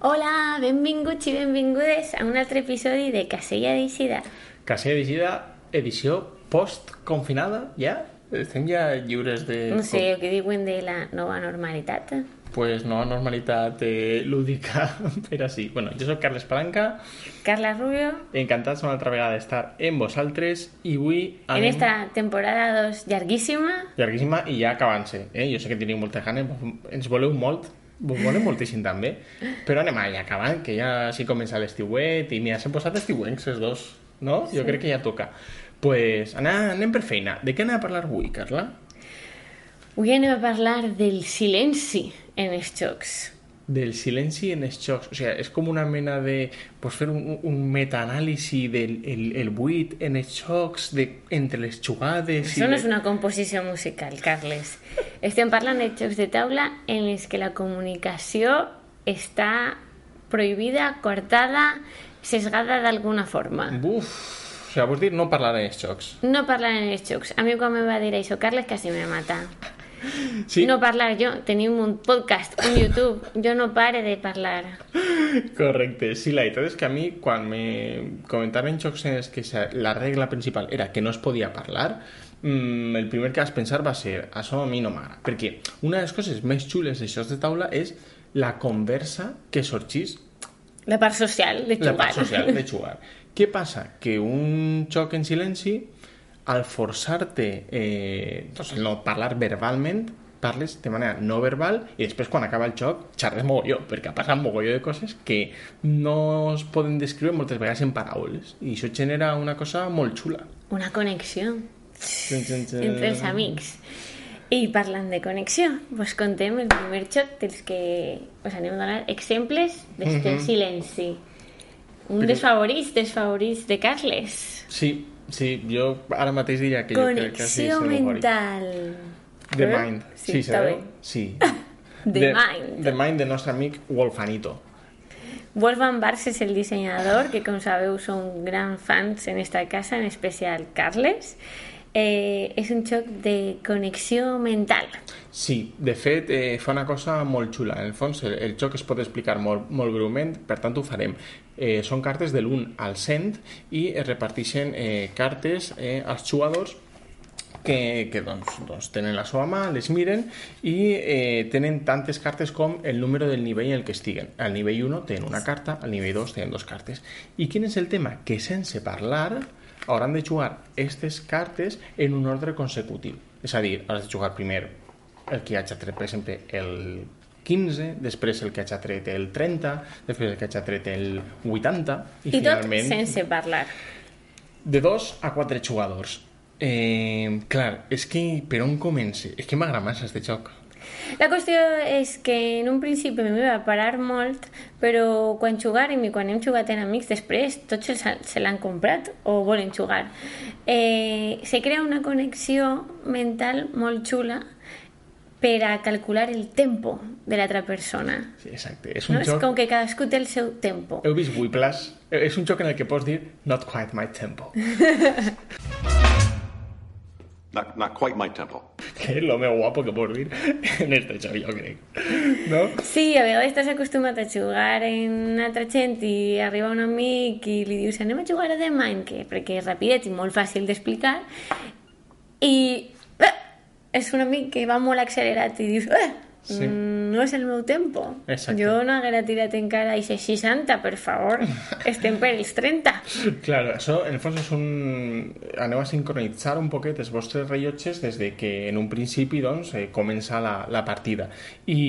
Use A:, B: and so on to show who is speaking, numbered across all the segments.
A: Hola, benvinguts i benvingudes a un altre episodi de Casella d'Eixida.
B: Casella d'Eixida, edició post-confinada, ja? Estem ja lliures de...
A: No sé el que diuen de la nova normalitat.
B: Pues nova normalitat eh, lúdica, però sí. Bueno, jo sóc Carles Palanca,
A: Carla Rubio,
B: encantats una altra vegada d'estar amb vosaltres i avui
A: en
B: anem
A: esta temporada 2 llarguíssima,
B: llarguíssima i ja acabant-se. Eh? Jo sé que teniu molta gana, ens voleu molt, volem moltíssim també, però anem allà acabant, que ja sí comença l'estiuet i mira, s'han posat estiuencs els dos, no? Jo crec que ja toca. pues anem, anem per feina. De què anem a parlar avui, Carla?
A: avui anem a parlar del silenci en els jocs.
B: Del silenci en jocs. O sigui, és com una mena de... Pues fer un, un metaanàlisi del el, el buit en jocs, de, entre les jugades...
A: Això no
B: de-
A: és una composició musical, Carles. Estem parlant de jocs de taula en els que la comunicació està prohibida, cortada, sesgada d'alguna forma.
B: Buf, o sigui, vols dir no parlar en els jocs.
A: No parlar en els jocs. A mi quan me va dir això, Carles, quasi me mata.
B: Sí,
A: No parlar jo. Tenim un podcast, un YouTube. Jo no pare de parlar.
B: correcte. Sí, la veritat és que a mi, quan me comentaven jocs en els que la regla principal era que no es podia parlar, mm, el primer que vas pensar va ser això a mi no m'agrada. Perquè una de les coses més xules de jocs de taula és la conversa que sorgís
A: La part social de
B: la
A: jugar.
B: part social de jugar. Què passa? Que un joc en silenci, al forçar-te eh, doncs, no parlar verbalment, parles de manera no verbal i després quan acaba el joc xerres mogolló, perquè ha passat mogolló de coses que no es poden descriure moltes vegades en paraules i això genera una cosa molt xula.
A: Una connexió entre els amics. I parlant de connexió, pues contem el primer joc dels que us anem a donar exemples d'este
B: Mhm.
A: silenci. Un dels favorits, dels favorits de Carles.
B: Sí, sí, jo ara mateix diria que jo crec que sí,
A: Connexió mental.
B: The? Mind.
A: Sí,
B: Sí, sabeu? Sí.
A: The Mind.
B: The Mind del nostre amic Wolfanito.
A: Wolfgang Bars és el dissenyador, que com sabeu són grans fans en esta casa, en especial Carles. Eh, és un joc de connexió mental.
B: Sí, de fet, eh, fa una cosa molt xula. En el fons, el, el joc es pot explicar molt, molt breument, per tant ho farem. Eh, són cartes de l'1 al 100 i es reparteixen eh, cartes eh, als jugadors que, que doncs, doncs, tenen la seva mà, les miren i eh, tenen tantes cartes com el número del nivell en el que estiguen. Al nivell 1 tenen una carta, al nivell 2 tenen dos cartes. I quin és el tema? Que sense parlar hauran de jugar aquestes cartes en un ordre consecutiu. És a dir, has de jugar primer el que hagi tret, per exemple, el 15, després el que hagi tret el 30, després el que hagi tret el 80 i,
A: I, tot
B: finalment
A: sense parlar.
B: de dos a quatre jugadors. Eh, clar, és que per on comença? És que m'agrada massa este joc.
A: La qüestió és que en un principi m'hi va parar molt, però quan jugarem i quan hem jugat en amics després, tots se, se l'han comprat o volen jugar. Eh, se crea una connexió mental molt xula per a calcular el tempo de l'altra persona.
B: Sí, exacte. És un
A: No? És
B: joc...
A: com que cadascú té el seu tempo.
B: Heu vist Whiplash? És un joc en el que pots dir not quite my tempo.
C: Not, not quite my tempo.
B: que és lo més guapo que pots dir en este joc, jo crec. No?
A: Sí, a vegades estàs acostumat a jugar en altra gent i arriba un amic i li dius anem a jugar a The Mind, que, perquè és rapidet i molt fàcil d'explicar, i eh, és un amic que va molt accelerat i dius eh,
B: Sí.
A: mm, no és el meu tempo.
B: Exacte.
A: Jo no haguera tirat encara a 60, per favor. Estem per els 30.
B: Claro, això en el fons és un... Aneu a sincronitzar un poquet els vostres rellotges des de que en un principi doncs, eh, comença la, la partida. I,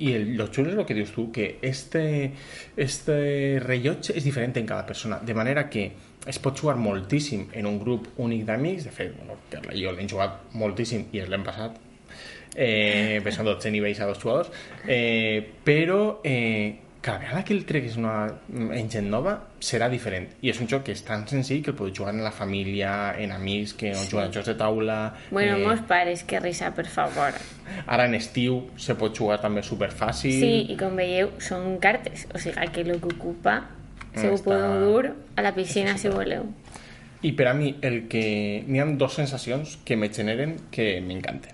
B: i el, lo xulo és el que dius tu, que este, este rellotge és diferent en cada persona, de manera que es pot jugar moltíssim en un grup únic d'amics, de fet, bueno, i jo l'hem jugat moltíssim i l'hem passat eh, pensant 12 nivells a dos jugadors, eh, però eh, cada vegada que el treguis una, en gent nova serà diferent i és un joc que és tan senzill que el podeu jugar en la família, en amics que no juguen a jocs de taula
A: Bueno,
B: eh,
A: mos pares, que risa, per favor.
B: ara en estiu se pot jugar també superfàcil
A: Sí, i com veieu, són cartes. O sigui, que el que ocupa se ho
B: Està-
A: podeu dur a la piscina si voleu.
B: i per a mi el que n'hi ha dues sensacions que me generen que m'encanten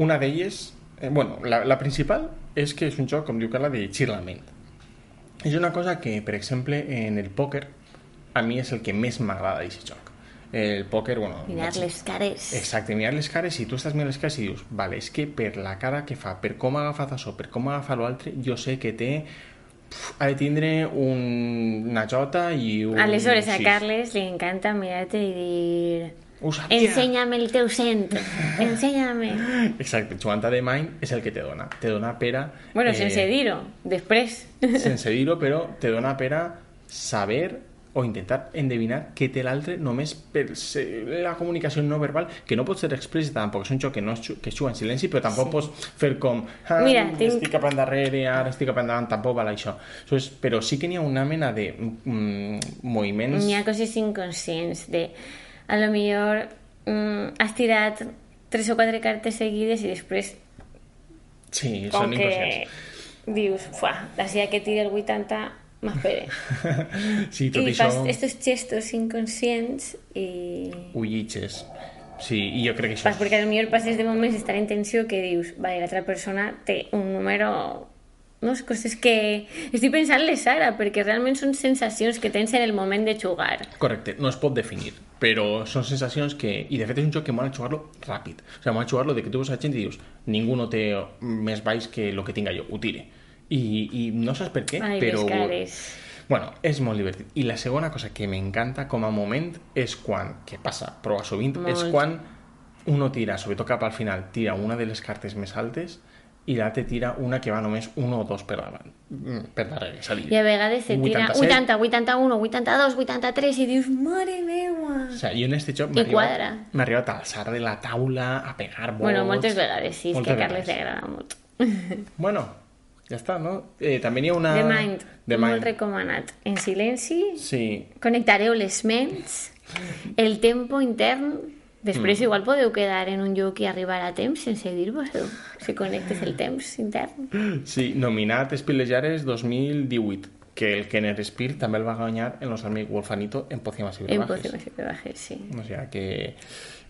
B: una d'elles eh, bueno, la, la principal és que és un joc, com diu Carla, de llegir la ment És una cosa que, per exemple, en el pòquer, a mi és el que més m'agrada d'aquest joc. El pòquer, bueno...
A: Mirar les cares.
B: Exacte, mirar les cares i tu estàs mirant les cares i dius, vale, és que per la cara que fa, per com ha agafat això, per com ha agafat l'altre, jo sé que té... Ha de tindre un, una jota i un...
A: Aleshores, a. Carles li encanta mirar-te i dir... Ensenya'm el teu cent, ensenya'm.
B: Exacte, The Mind és el que te dona. Te dona per a...
A: Bueno, sense dir-ho, després.
B: sense dir-ho, però te dona per a saber o intentar endevinar què té l'altre només per la comunicació no verbal, que no pot ser explícita tampoc, és un joc que, no que juga en silenci, però tampoc sí. pots fer com ah,
A: Mira, tinc-
B: estic cap endarrere, ara estic cap endavant, tampoc val això. és, però sí que n'hi ha una mena de mm, moviments...
A: N'hi ha coses inconscients de... A lo millor mm, has tirat tres o quatre cartes seguides i després
B: Sí,
A: com
B: són
A: que
B: inconscients.
A: dius, fuà, la seva que tira el 80 m'espere.
B: sí, tot
A: I
B: això...
A: fas estos gestos inconscients i...
B: Ulliches. Sí, i jo crec que això...
A: Pas, perquè potser passes de moments d'estar en tensió que dius, vale, l'altra persona té un número... No, és coses que... Estic pensant-les ara, perquè realment són sensacions que tens en el moment de jugar.
B: Correcte, no es pot definir, però són sensacions que... I de fet és un joc que mola jugar-lo ràpid. O sigui, mola jugar-lo de que tu veus a gent i dius ningú no té més baix que el que tinga jo, ho tire. I, i no saps per què,
A: Ai,
B: però...
A: les cares.
B: Bueno, és molt divertit. I la segona cosa que m'encanta com a moment és quan, que passa prou sovint,
A: Molt.
B: és quan uno tira, sobretot cap al final, tira una de les cartes més altes i l'altre tira una que va només un o dos per davant, mm, per darrere, és a dir,
A: I a vegades se tira
B: 87.
A: 80, 81, 82, 83 i dius, mare meua.
B: O sigui, jo en este joc
A: I
B: m'ha arribat, a alçar de la taula, a pegar bols...
A: Bueno, moltes vegades, sí, és que a Carles li agrada molt.
B: Bueno, ja està, no? Eh, també n'hi ha una...
A: The Mind,
B: The
A: molt
B: Mind.
A: recomanat. En silenci,
B: Sí,
A: connectareu les ments, el tempo intern, després
B: Mm.
A: igual podeu quedar en un lloc i arribar a temps sense dir-vos-ho, si connectes el temps intern.
B: sí, nominat Espilejares 2018, que el Kenner Spear també el va guanyar en los amics Wolfanito en Pócimas y
A: En i Brebajes, sí.
B: O sigui que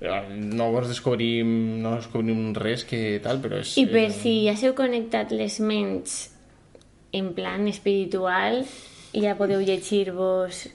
B: eh, no vos descobrim, no descobrim res que tal, però és...
A: I per
B: eh,
A: si ja s'heu connectat les ments en plan espiritual, ja podeu llegir-vos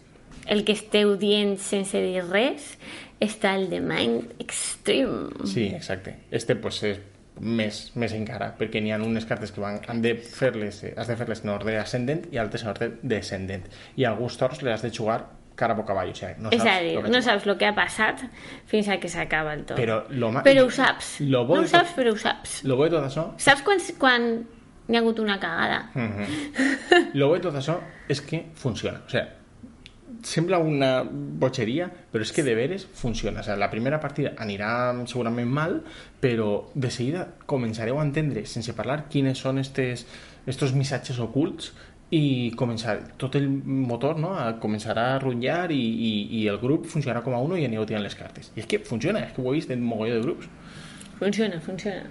A: el que esteu dient sense dir res, està el The Mind Extreme.
B: Sí, exacte. Este pues, és més, més encara, perquè n'hi ha unes cartes que van, han de fer-les, eh, has de fer-les en ordre ascendent i altres en ordre descendent. I alguns torns les has de jugar cara boca avall, o sigui, no
A: És
B: saps
A: a dir,
B: lo que
A: no saps el que ha passat fins a que s'acaba el tot.
B: Però lo ma-
A: però ho saps.
B: lo bo
A: no
B: de
A: ho saps,
B: tot-
A: però ho saps.
B: Lo bo de tot això
A: Saps quan, quan hi ha hagut una cagada?
B: Mhm. Lo bo de tot això és que funciona. O sigui, sembla una botxeria, però és que de veres funciona. O sigui, la primera partida anirà segurament mal, però de seguida començareu a entendre, sense parlar, quines són estes, estos missatges ocults i començar tot el motor no? a començarà a rutllar i, i, i el grup funcionarà com a uno i anireu tirant les cartes. I és que funciona, és que ho he vist en mogolló de grups.
A: Funciona, funciona.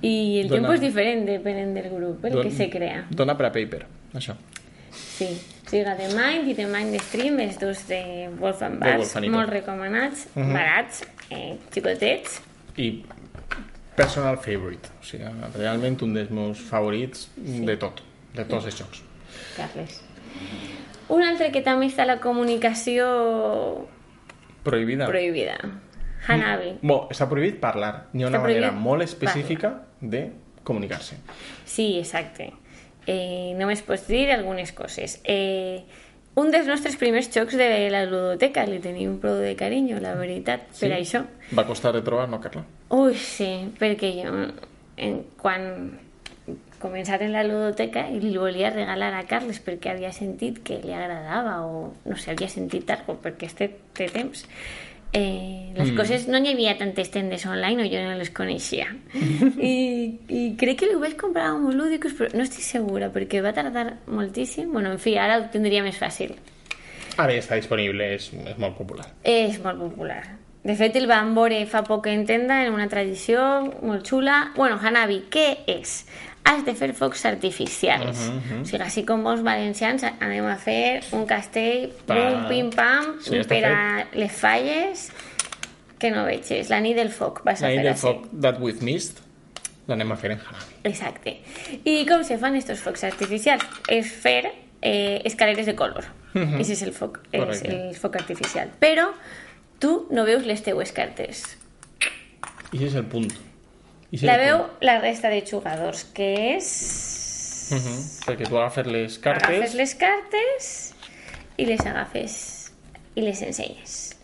A: I el
B: Dona-
A: tiempo és diferent depenent del grup, el
B: Don-
A: que se crea.
B: Dona per a paper, això.
A: Sí, o sigui, The Mind i The Mind Stream, els dos de Wolfgang
B: De Wolfanito.
A: molt recomanats, barats, eh, xicotets.
B: i personal favorite o sigui, realment un dels meus favorits de tot, de tots els jocs
A: Carles. Un altre que també està la comunicació
B: prohibida
A: prohibida. Hanabi.
B: Bo, està prohibit parlar n'hi ha una manera
A: prohibit
B: molt específica de comunicar-se
A: Sí, exacte. Eh, només pots dir algunes coses. Eh, un dels nostres primers jocs de la ludoteca, li tenim prou de carinyo, la veritat, per això.
B: va costar de trobar, no Carla?
A: Ui, sí, perquè jo en, quan començar en la ludoteca i li volia regalar a Carles perquè havia sentit que li agradava o no sé, havia sentit algo perquè este té temps eh, les mm. coses no n'hi havia tantes tendes online o jo no les coneixia I, i crec que ho vaig comprar a uns lúdicos però no estic segura perquè va tardar moltíssim bueno, en fi, ara ho tindria més fàcil
B: ara ja està disponible, és, és molt popular
A: és molt popular. De fet, el vam veure fa poc en tenda, en una tradició molt xula. Bueno, Hanabi, què és? Has de fer focs artificials. Uh -huh, uh -huh. O sigui, així com molts valencians anem a fer un castell,
B: Pa.
A: pum, pim, pam,
B: Sí,
A: per a les falles que no veig. És la nit del foc, vas a
B: la nit
A: fer
B: del foc That With Mist l'anem a fer en Hanabi
A: Exacte. I com se fan estos focs artificials? És fer eh, escaleres de color. Ese és el foc, és el foc artificial. Però tu no veus les teues cartes.
B: I ese és el punt. És
A: La resta de jugadors, que és...
B: Mhm, Perquè tu agafes les
A: Agafes
B: cartes...
A: les cartes i les agafes i les ensenyes.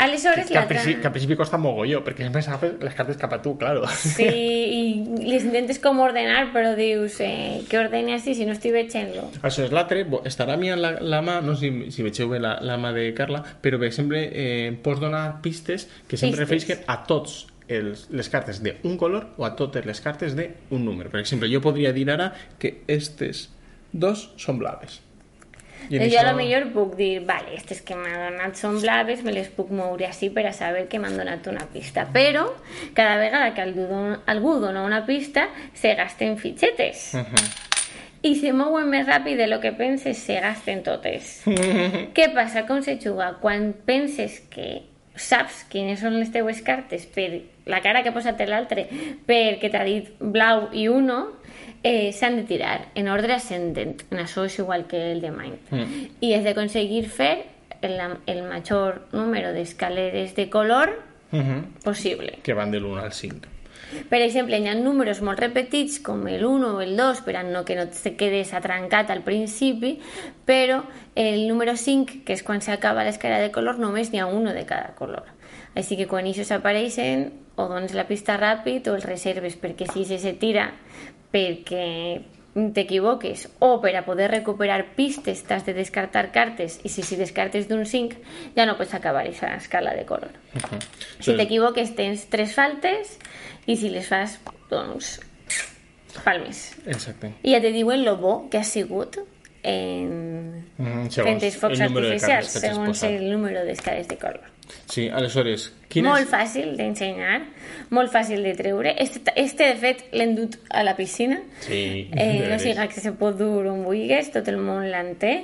A: Aleshores,
B: Que al,
A: l'altra...
B: principi, que al principi costa mogolló, perquè sempre agafes les cartes cap a tu, claro.
A: Sí, i les intentes com ordenar, però dius, eh, què ordene així si no estic veient-lo?
B: Això és l'altre, estarà mirant la, la mà, no sé si, si vegeu bé la, la mà de Carla, però per exemple eh, pots donar pistes que sempre refereixen a tots els, les cartes d'un color o a totes les cartes d'un número. Per exemple, jo podria dir ara que estes dos són blaves. I
A: jo a
B: això-
A: lo millor puc dir, vale, aquestes que m'ha donat són blaves, me les puc moure així per a saber que m'han donat una pista. Però, cada vegada que algú dona, algú dona una pista, se gasten fitxetes.
B: Mhm.
A: I se mouen més ràpid de lo que penses, se gasten totes. Què passa? Com se juga? Quan penses que saps quines són les teues cartes per la cara que ha posat l'altre perquè t'ha dit blau i uno eh, s'han de tirar en ordre ascendent en això és igual que el de Mind
B: Mm.
A: i has de aconseguir fer el, el major número d'escaleres de color
B: Mhm.
A: possible
B: Que van de l'1 al 5.
A: Per exemple, hi ha números molt repetits com el 1 o el 2 per no que no te quedes atrancat al principi, però el número 5, que és quan s'acaba l'escala de color, només n'hi ha uno de cada color. Així que quan aquests apareixen, o dones la pista ràpid o els reserves, perquè si se se tira perquè t'equivoques o per a poder recuperar pistes t'has de descartar cartes i si, si descartes d'un 5 ja no pots acabar aquesta escala de color. Si t'equivoques tens tres faltes i si les fas, doncs, palmes.
B: Exacte.
A: I ja te diuen lo bo que ha sigut en...
B: Mhm,
A: fent els focs
B: el número de
A: artificials,
B: cartes que t'has
A: segons
B: posat.
A: el número d'escales de color.
B: Sí, aleshores, quin
A: Molt fàcil d'ensenyar, molt fàcil de treure. Este, este de fet, l'hem dut a la piscina.
B: Sí,
A: Eh, no siga que se pot dur on vulguis, tot el món l'en té.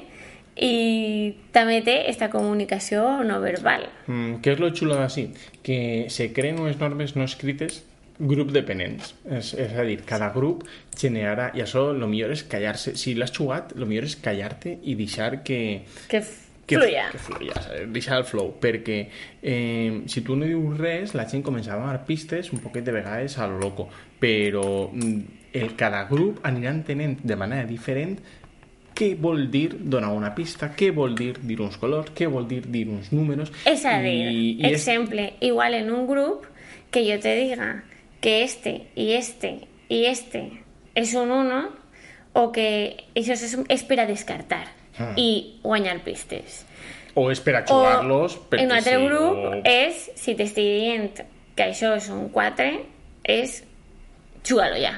A: I també té esta comunicació no verbal.
B: Mm, què és lo xulo d'ací? Que se creen unes normes no escrites grup dependents. És, és a dir, cada grup generarà, i això el millor és callar-se. Si l'has jugat, el millor és callar-te i deixar que,
A: Que
B: que
A: fluya.
B: Que deixar el flow, perquè eh, si tu no dius res, la gent començava a donar pistes un poquet de vegades a lo loco, però mm, el, cada grup anirà entenent de manera diferent què vol dir donar una pista, què vol dir dir uns colors, què vol dir dir uns números...
A: És a dir,
B: i, i és,
A: exemple, igual en un grup que yo te diga que este y este y este es un 1 o que eso es, es per a descartar
B: Ah.
A: i guanyar pistes.
B: o és per a jugar-los
A: un altre
B: sí,
A: grup
B: o...
A: és, si t'estic dient que això és un 4, és jugar-lo ja.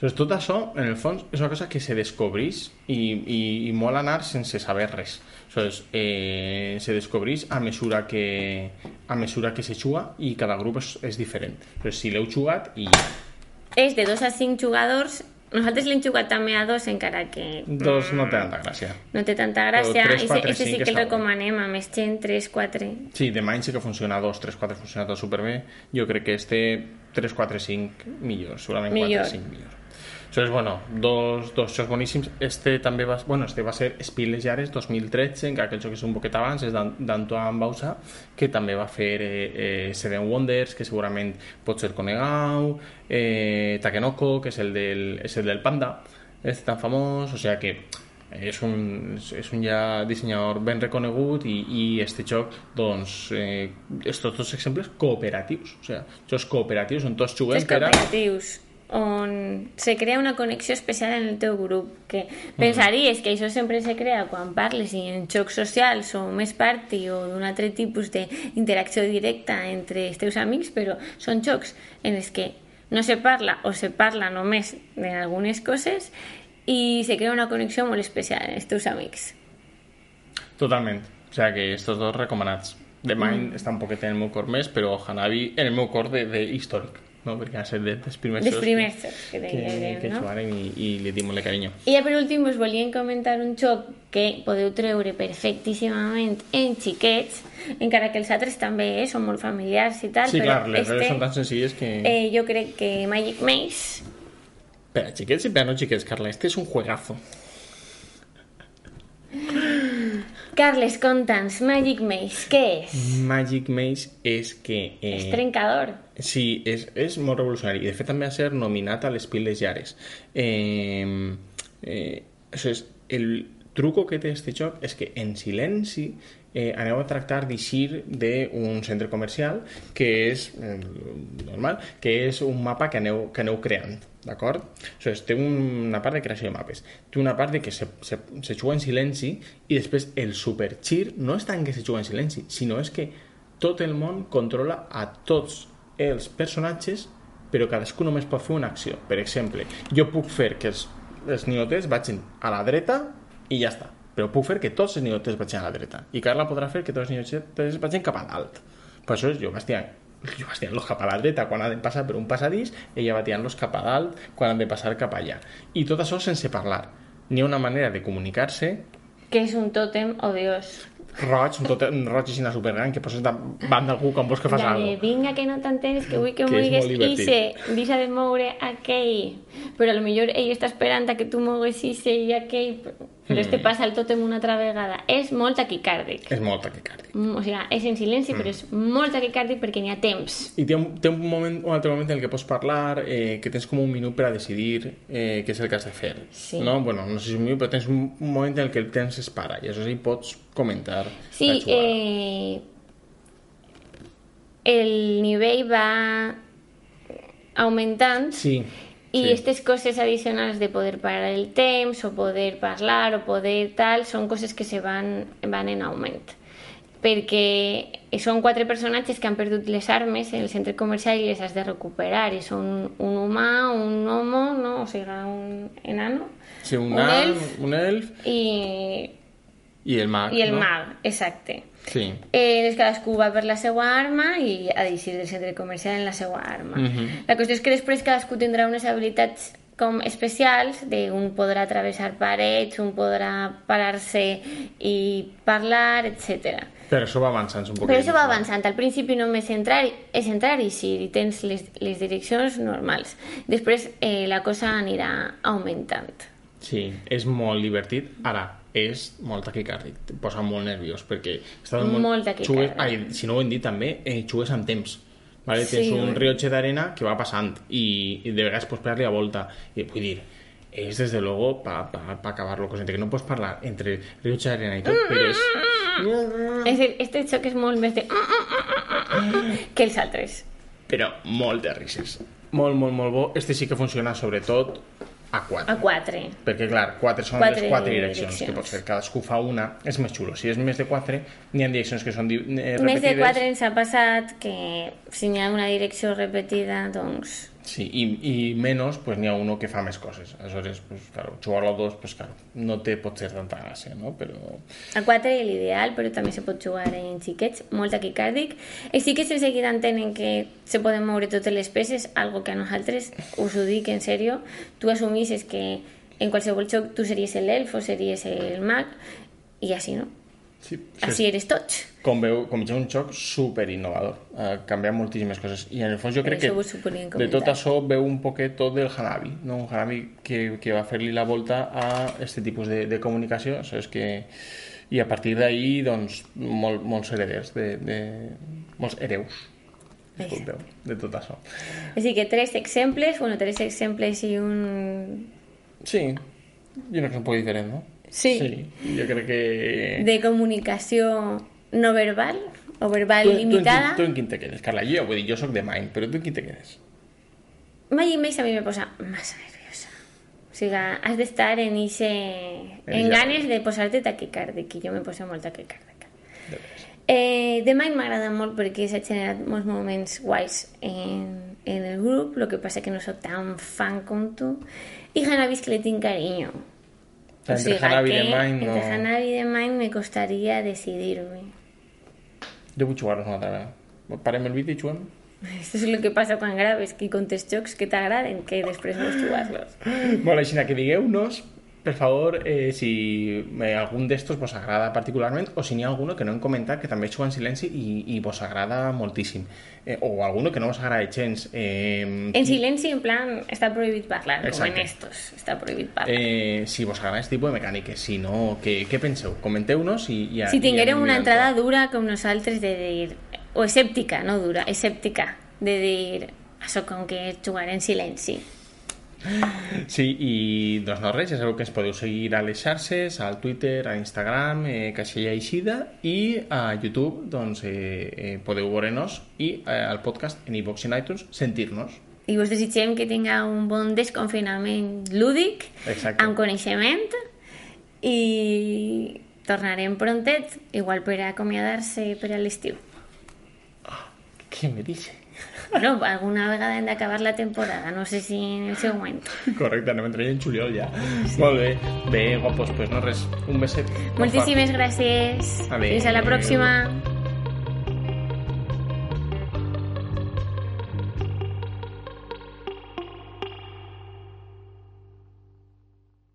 B: Doncs tot això, en el fons, és una cosa que se descobreix i, i, i molt anar sense saber res. Aleshores, eh, se descobreix a mesura que, a mesura que se juga i cada grup és, és diferent. Però si l'heu jugat i
A: És de 2 a 5 jugadors. Nosaltres l'hem jugat també a 2, encara que
B: dos no té tanta gràcia.
A: no té tanta gràcia.
B: Però tres,
A: Ese-
B: quatre,
A: ese sí que el recomanem a més gent, 3, 4...
B: Sí, de Mind sí que funciona 2, 3, 4, funciona tot superbé. Jo crec que este 3, 4, 5 millor, segurament 4,
A: Millor.
B: 5 millor. Aleshores, bueno, dos, dos jocs boníssims. Este també va, bueno, este va ser Spiel des Jahres 2013, encara que el joc és un poquet abans, és d'An- d'Antoine Bausa, que també va fer eh, eh, Seven Wonders, que segurament pot ser Konegau, eh, Takenoko, que és el del, és el del Panda, és tan famós, o sigui que és un, és un ja dissenyador ben reconegut i, i este joc doncs eh, és tots els exemples cooperatius o sigui, jocs cooperatius on tots juguem per a...
A: cooperatius on se crea una connexió especial en el teu grup que pensaries que això sempre se crea quan parles i en jocs socials o més party o d'un altre tipus d'interacció directa entre els teus amics però són jocs en els que no se parla o se parla només d'algunes coses i se crea una connexió molt especial en els teus amics
B: Totalment. O sigui que estos dos recomanats. The Mind mm. està un poquet en el meu cor més, però Hanabi en el meu cor de, de històric, no? perquè va ser de, dels primers
A: dels primers que,
B: que,
A: deien,
B: que
A: no?
B: jugarem i, i li dim molt de carinyo.
A: I ja per últim us volíem comentar un joc que podeu treure perfectíssimament en xiquets, encara que els altres també eh, són molt familiars i tal,
B: Sí,
A: però
B: clar, les
A: este,
B: regles són tan senzilles que...
A: eh, jo crec que Magic Maze
B: Per a xiquets i per a no xiquets, Carla, este és un juegazo.
A: Carles, conta'ns, Magic Maze, què és?
B: Magic Maze és que... Eh,
A: És trencador.
B: Sí, és, és molt revolucionari. I de fet també va ser nominat a les Piles Llares. Eh, eh, això és, el truco que té este joc és que en silenci eh, aneu a tractar d'eixir d'un centre comercial que és eh, normal, que és un mapa que aneu, que aneu creant d'acord? És, té una part de creació de mapes té una part de que se, se, se juga en silenci i després el superxir no és tant que se juga en silenci, sinó és que tot el món controla a tots els personatges però cadascú només pot fer una acció. Per exemple, jo puc fer que els, els ninotes vagin a la dreta i ja està, però puc fer que tots els ninotes vagin a la dreta. I Carla podrà fer que tots els ninotes vagin cap a dalt. Per això jo vaig tirant jo vaig tirant-los cap a la dreta. Quan han de passar per un passadís ella va tirant-los cap a dalt. Quan han de passar cap allà. I tot això sense parlar. Ha una manera de comunicar-se.
A: Que és un tòtem odiós.
B: Roig, un, tot, un roig així supergran que poses davant d'algú quan vols que fas alguna
A: de, vinga, que no t'entenes, que vull que,
B: Que
A: mogues
B: divertit.
A: Ise, deixa de moure aquell. Però a lo millor ell està esperant a que tu mogues Ise i aquell, però este passa el tòtem una altra vegada. És molt taquicàrdic.
B: és molt taquicàrdic
A: Mm, O sigui, és en silenci, però és molt taquicàrdic perquè n'hi ha temps.
B: i té un, té un, moment, un altre moment en el que pots parlar eh, que tens com un minut per a decidir eh, què és el que has de fer
A: Sí.
B: no? Bueno, no sé si és un minut però tens un, moment en el que el temps es para i això sí pots comentar
A: Sí, eh, el nivell va augmentant
B: sí,
A: i
B: sí.
A: aquestes coses addicionals de poder parar el temps o poder parlar o poder tal són coses que se van, van en augment perquè són quatre personatges que han perdut les armes en el centre comercial i les has de recuperar i són un humà, un homo no? o sigui, un enano
B: sí un,
A: un elf.
B: un elf
A: i,
B: i el mag
A: i el
B: no?
A: mag, exacte
B: sí.
A: Eh, doncs cadascú va per la seva arma i ha d'eixir del centre comercial en la seva arma.
B: Mhm.
A: La qüestió és que després cadascú tindrà unes habilitats com especials, de un podrà travessar parets, un podrà parar-se i parlar, etc.
B: però això va avançant un poc
A: Però això va avançant. Al principi només entrar, és entrar i eixir i tens les, les direccions normals. Després eh, la cosa anirà augmentant.
B: Sí, és molt divertit. Ara, és molt taquicàrdic, te posa molt nerviós, perquè estàs
A: Molt taquicàrdic.
B: Jugues, ai, si no ho hem dit també, eh, jugues amb temps. Vale?
A: Sí,
B: Tens un
A: oi?
B: rellotge d'arena que va passant i, i de vegades pots pegar-li a volta. I vull dir, és desde luego para pa, pa acabar-lo, cosa que no pots parlar entre rellotge d'arena i tot, però és...
A: És a dir, este xoc és molt més de... que els altres.
B: Però molt de risses. Molt, molt, molt bo. Este sí que funciona sobretot a 4.
A: A 4.
B: Perquè, clar, 4 són
A: Quatre
B: les 4 direccions,
A: direccions.
B: que pot fer cadascú fa una, és més xulo. Si és més de 4, n'hi ha direccions que són di- eh, repetides.
A: Més de 4 ens ha passat que si n'hi ha una direcció repetida, doncs...
B: Sí, i, i menys, pues, n'hi ha uno que fa més coses. Aleshores, pues, claro, jugar-lo a dos, pues, claro, no té pot ser tanta gràcia, no? Però...
A: A 4 és l'ideal, però també se pot jugar en xiquets, molt taquicàrdic. I sí que de seguida entenen que se poden moure totes les peces, algo que a nosaltres, us ho en sèrio, tu assumisses que en qualsevol joc tu series l'elf o series el mag, i així no.
B: Sí,
A: Així eres tots.
B: com veu, com ja un joc super innovador, ha canviat moltíssimes coses. I en el fons jo crec que de tot això veu un poquet tot del Hanabi no? un Hanabi que, que va fer-li la volta a este tipus de, de comunicació saps? Que i a partir d'ahí doncs mol, molts hereders de, de, molts hereus disculpeu, de tot això.
A: Així que tres exemples, bueno, tres exemples i un...
B: sí, és un poc diferent no?
A: Sí.
B: sí jo crec que
A: de comunicació no verbal o verbal
B: tu, tu,
A: limitada.
B: quin- tu en quin te quedes, Carla? Jo, dir, jo sóc de Mind, però tu en quin te quedes?
A: Magic Maze a mi me posa massa nerviosa. O sigui, has d'estar en ixe... en
B: ja.
A: ganes de posar-te taquicàrdic, i jo me poso molt taquicàrdica.
B: De veres.
A: Eh, The Mind m'agrada molt perquè s'ha generat molts moments guais en, en el grup, el que passa que no soc tan fan com tu. I Hanabi és que le O
B: entre o Hanabi
A: que,
B: de Mine no...
A: Entre Hanabi de Mine me costaría decidirme.
B: Yo voy a jugar unha tamén. Pareme el vídeo e chuame.
A: Isto é es o que pasa con graves, que con tes chocs que te agraden, que després vos chugaslos.
B: bueno, xina que digueu nos per favor, eh, si algun d'estos vos agrada particularment o si n'hi ha alguno que no hem comentat que també juga en silenci i, i vos agrada moltíssim. Eh, o alguno que no vos agrada gens. Eh,
A: En silenci, en plan, està prohibit parlar, com
B: Exacte.
A: en estos, està prohibit parlar.
B: eh, si vos agrada aquest tipus de mecàniques, si no, què, què penseu? Comenteu-nos i, i,
A: si
B: anem
A: una entrada dura com nosaltres de dir... O escèptica, no dura, escèptica, de dir... Això com que jugar en silenci.
B: Sí, i doncs no res, ja sabeu que ens podeu seguir a les xarxes, al Twitter, a Instagram, eh, Caixella Eixida, i a YouTube, doncs, eh, eh, podeu veure-nos i eh, al podcast en iVox i en iTunes sentir-nos.
A: I us desitgem que tinga un bon desconfinament lúdic,
B: Exacte.
A: amb coneixement, i tornarem prontet, igual per acomiadar-se per a l'estiu.
B: Què me dice?
A: Bueno, alguna vegada hem d'acabar la temporada, no sé si en el següent.
B: Correcte, anem a entrar en juliol ja. Molt bé. Bé, guapos, pues no res. Un beset.
A: Moltíssimes gràcies.
B: Adéu.
A: Fins a la pròxima.